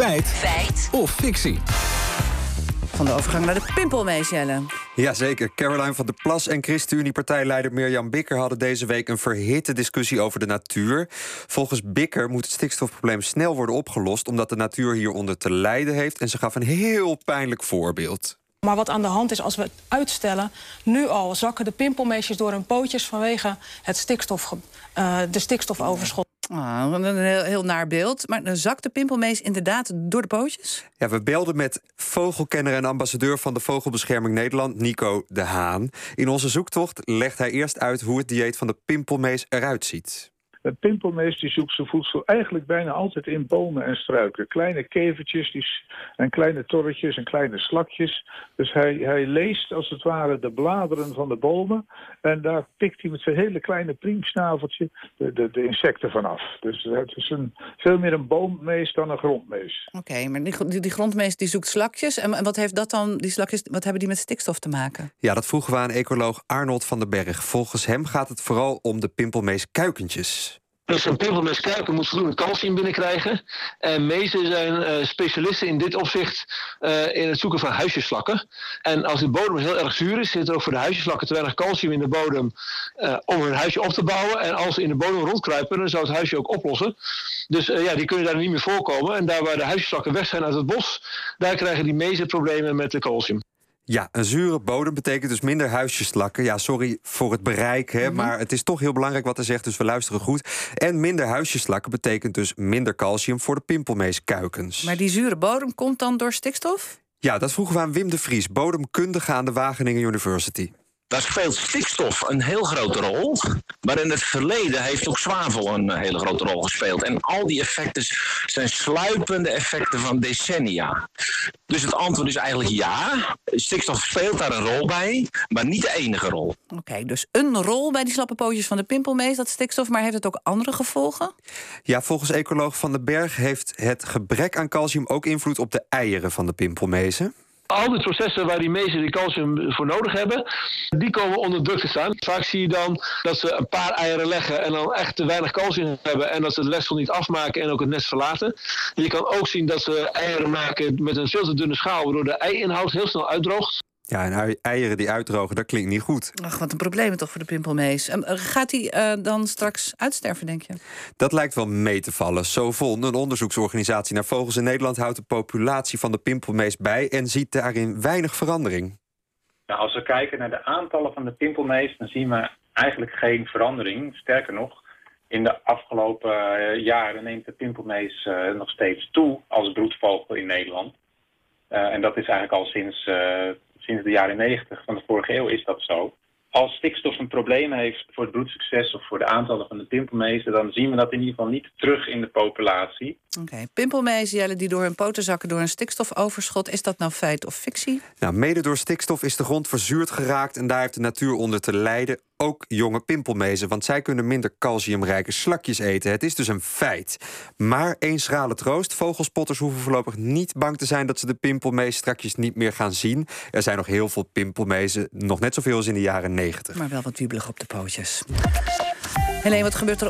Feit. Feit. Of fictie. Van de overgang naar de pimpelmees, Jelle. Jazeker. Caroline van der Plas en ChristenUnie-partijleider Mirjam Bikker hadden deze week een verhitte discussie over de natuur. Volgens Bikker moet het stikstofprobleem snel worden opgelost, omdat de natuur hieronder te lijden heeft. En ze gaf een heel pijnlijk voorbeeld. Maar wat aan de hand is als we het uitstellen... nu al zakken de pimpelmeesjes door hun pootjes... vanwege het stikstof, uh, de stikstofoverschot. Oh, een heel, heel naar beeld. Maar dan zakt de pimpelmees inderdaad door de pootjes? Ja, we belden met vogelkenner en ambassadeur van de Vogelbescherming Nederland, Nico de Haan. In onze zoektocht legt hij eerst uit hoe het dieet van de pimpelmees eruit ziet. Een pimpelmees die zoekt zijn voedsel eigenlijk bijna altijd in bomen en struiken. Kleine kevertjes die, en kleine torretjes en kleine slakjes. Dus hij, hij leest als het ware de bladeren van de bomen. En daar pikt hij met zijn hele kleine priemsnaveltje de, de, de insecten vanaf. Dus het is een, veel meer een boommees dan een grondmees. Oké, maar die, die, grondmees die zoekt slakjes. En wat heeft dat dan, die slakjes, wat hebben die met stikstof te maken? Ja, dat vroegen we aan ecoloog Arnold van den Berg. Volgens hem gaat het vooral om de pimpelmees kuikentjes. Dus een pimpelmes kuiken moet voldoende calcium binnenkrijgen. En meesten zijn uh, specialisten in dit opzicht uh, in het zoeken van huisjeslakken. En als de bodem heel erg zuur is, zit er ook voor de huisjeslakken te weinig calcium in de bodem uh, om hun huisje op te bouwen. En als ze in de bodem rondkruipen, dan zou het huisje ook oplossen. Dus ja, die kunnen daar niet meer voorkomen. En daar waar de huisjeslakken weg zijn uit het bos, daar krijgen die meeste problemen met de calcium. Ja, een zure bodem betekent dus minder huisjeslakken. Ja, sorry voor het bereik, hè, mhm. maar het is toch heel belangrijk wat hij zegt, dus we luisteren goed. En minder huisjeslakken betekent dus minder calcium voor de pimpelmeeskuikens. Maar die zure bodem komt dan door stikstof? Ja, dat vroegen we aan Wim de Vries, bodemkundige aan de Wageningen University. Daar speelt stikstof een heel grote rol. Maar in het verleden heeft ook zwavel een hele grote rol gespeeld. En al die effecten zijn sluipende effecten van decennia. Dus het antwoord is eigenlijk ja. Stikstof speelt daar een rol bij, maar niet de enige rol. Oké, dus een rol bij die slappe pootjes van de pimpelmees, dat stikstof. Maar heeft het ook andere gevolgen? Ja, volgens ecoloog Van den Berg heeft het gebrek aan calcium ook invloed op de eieren van de pimpelmezen al die processen waar die meesten die calcium voor nodig hebben, die komen onder druk te staan. Vaak zie je dan dat ze een paar eieren leggen en dan echt te weinig calcium hebben en dat ze het lesel niet afmaken en ook het nest verlaten. je kan ook zien dat ze eieren maken met een veel te dunne schaal, waardoor de ei-inhoud heel snel uitdroogt. Ja, en eieren die uitdrogen, dat klinkt niet goed. Ach, wat een probleem toch voor de pimpelmees. Uh, gaat hij uh, dan straks uitsterven, denk je? Dat lijkt wel mee te vallen. Sovon, een onderzoeksorganisatie naar vogels in Nederland... houdt de populatie van de pimpelmees bij en ziet daarin weinig verandering. Nou, als we kijken naar de aantallen van de pimpelmees... dan zien we eigenlijk geen verandering. Sterker nog, in de afgelopen uh, jaren neemt de pimpelmees uh, nog steeds toe als broedvogel in Nederland. Uh, en dat is eigenlijk al sinds sinds de jaren 90 van de vorige eeuw is dat zo. Als stikstof een probleem heeft voor het bloedsucces of voor de aantallen van de pimpelmezen, dan zien we dat in ieder geval niet terug in de populatie. Oké, okay. pimpelmezen die door hun poten zakken door een stikstofoverschot, is dat nou feit of fictie? Nou, mede door stikstof is de grond verzuurd geraakt en daar heeft de natuur onder te lijden ook jonge pimpelmezen, want zij kunnen minder calciumrijke slakjes eten. Het is dus een feit. Maar één schrale troost. Vogelspotters hoeven voorlopig niet bang te zijn dat ze de pimpelmees strakjes niet meer gaan zien. Er zijn nog heel veel pimpelmezen, nog net zoveel als in de jaren 90. Maar wel wat wiebelig op de pootjes. Helene, wat gebeurt er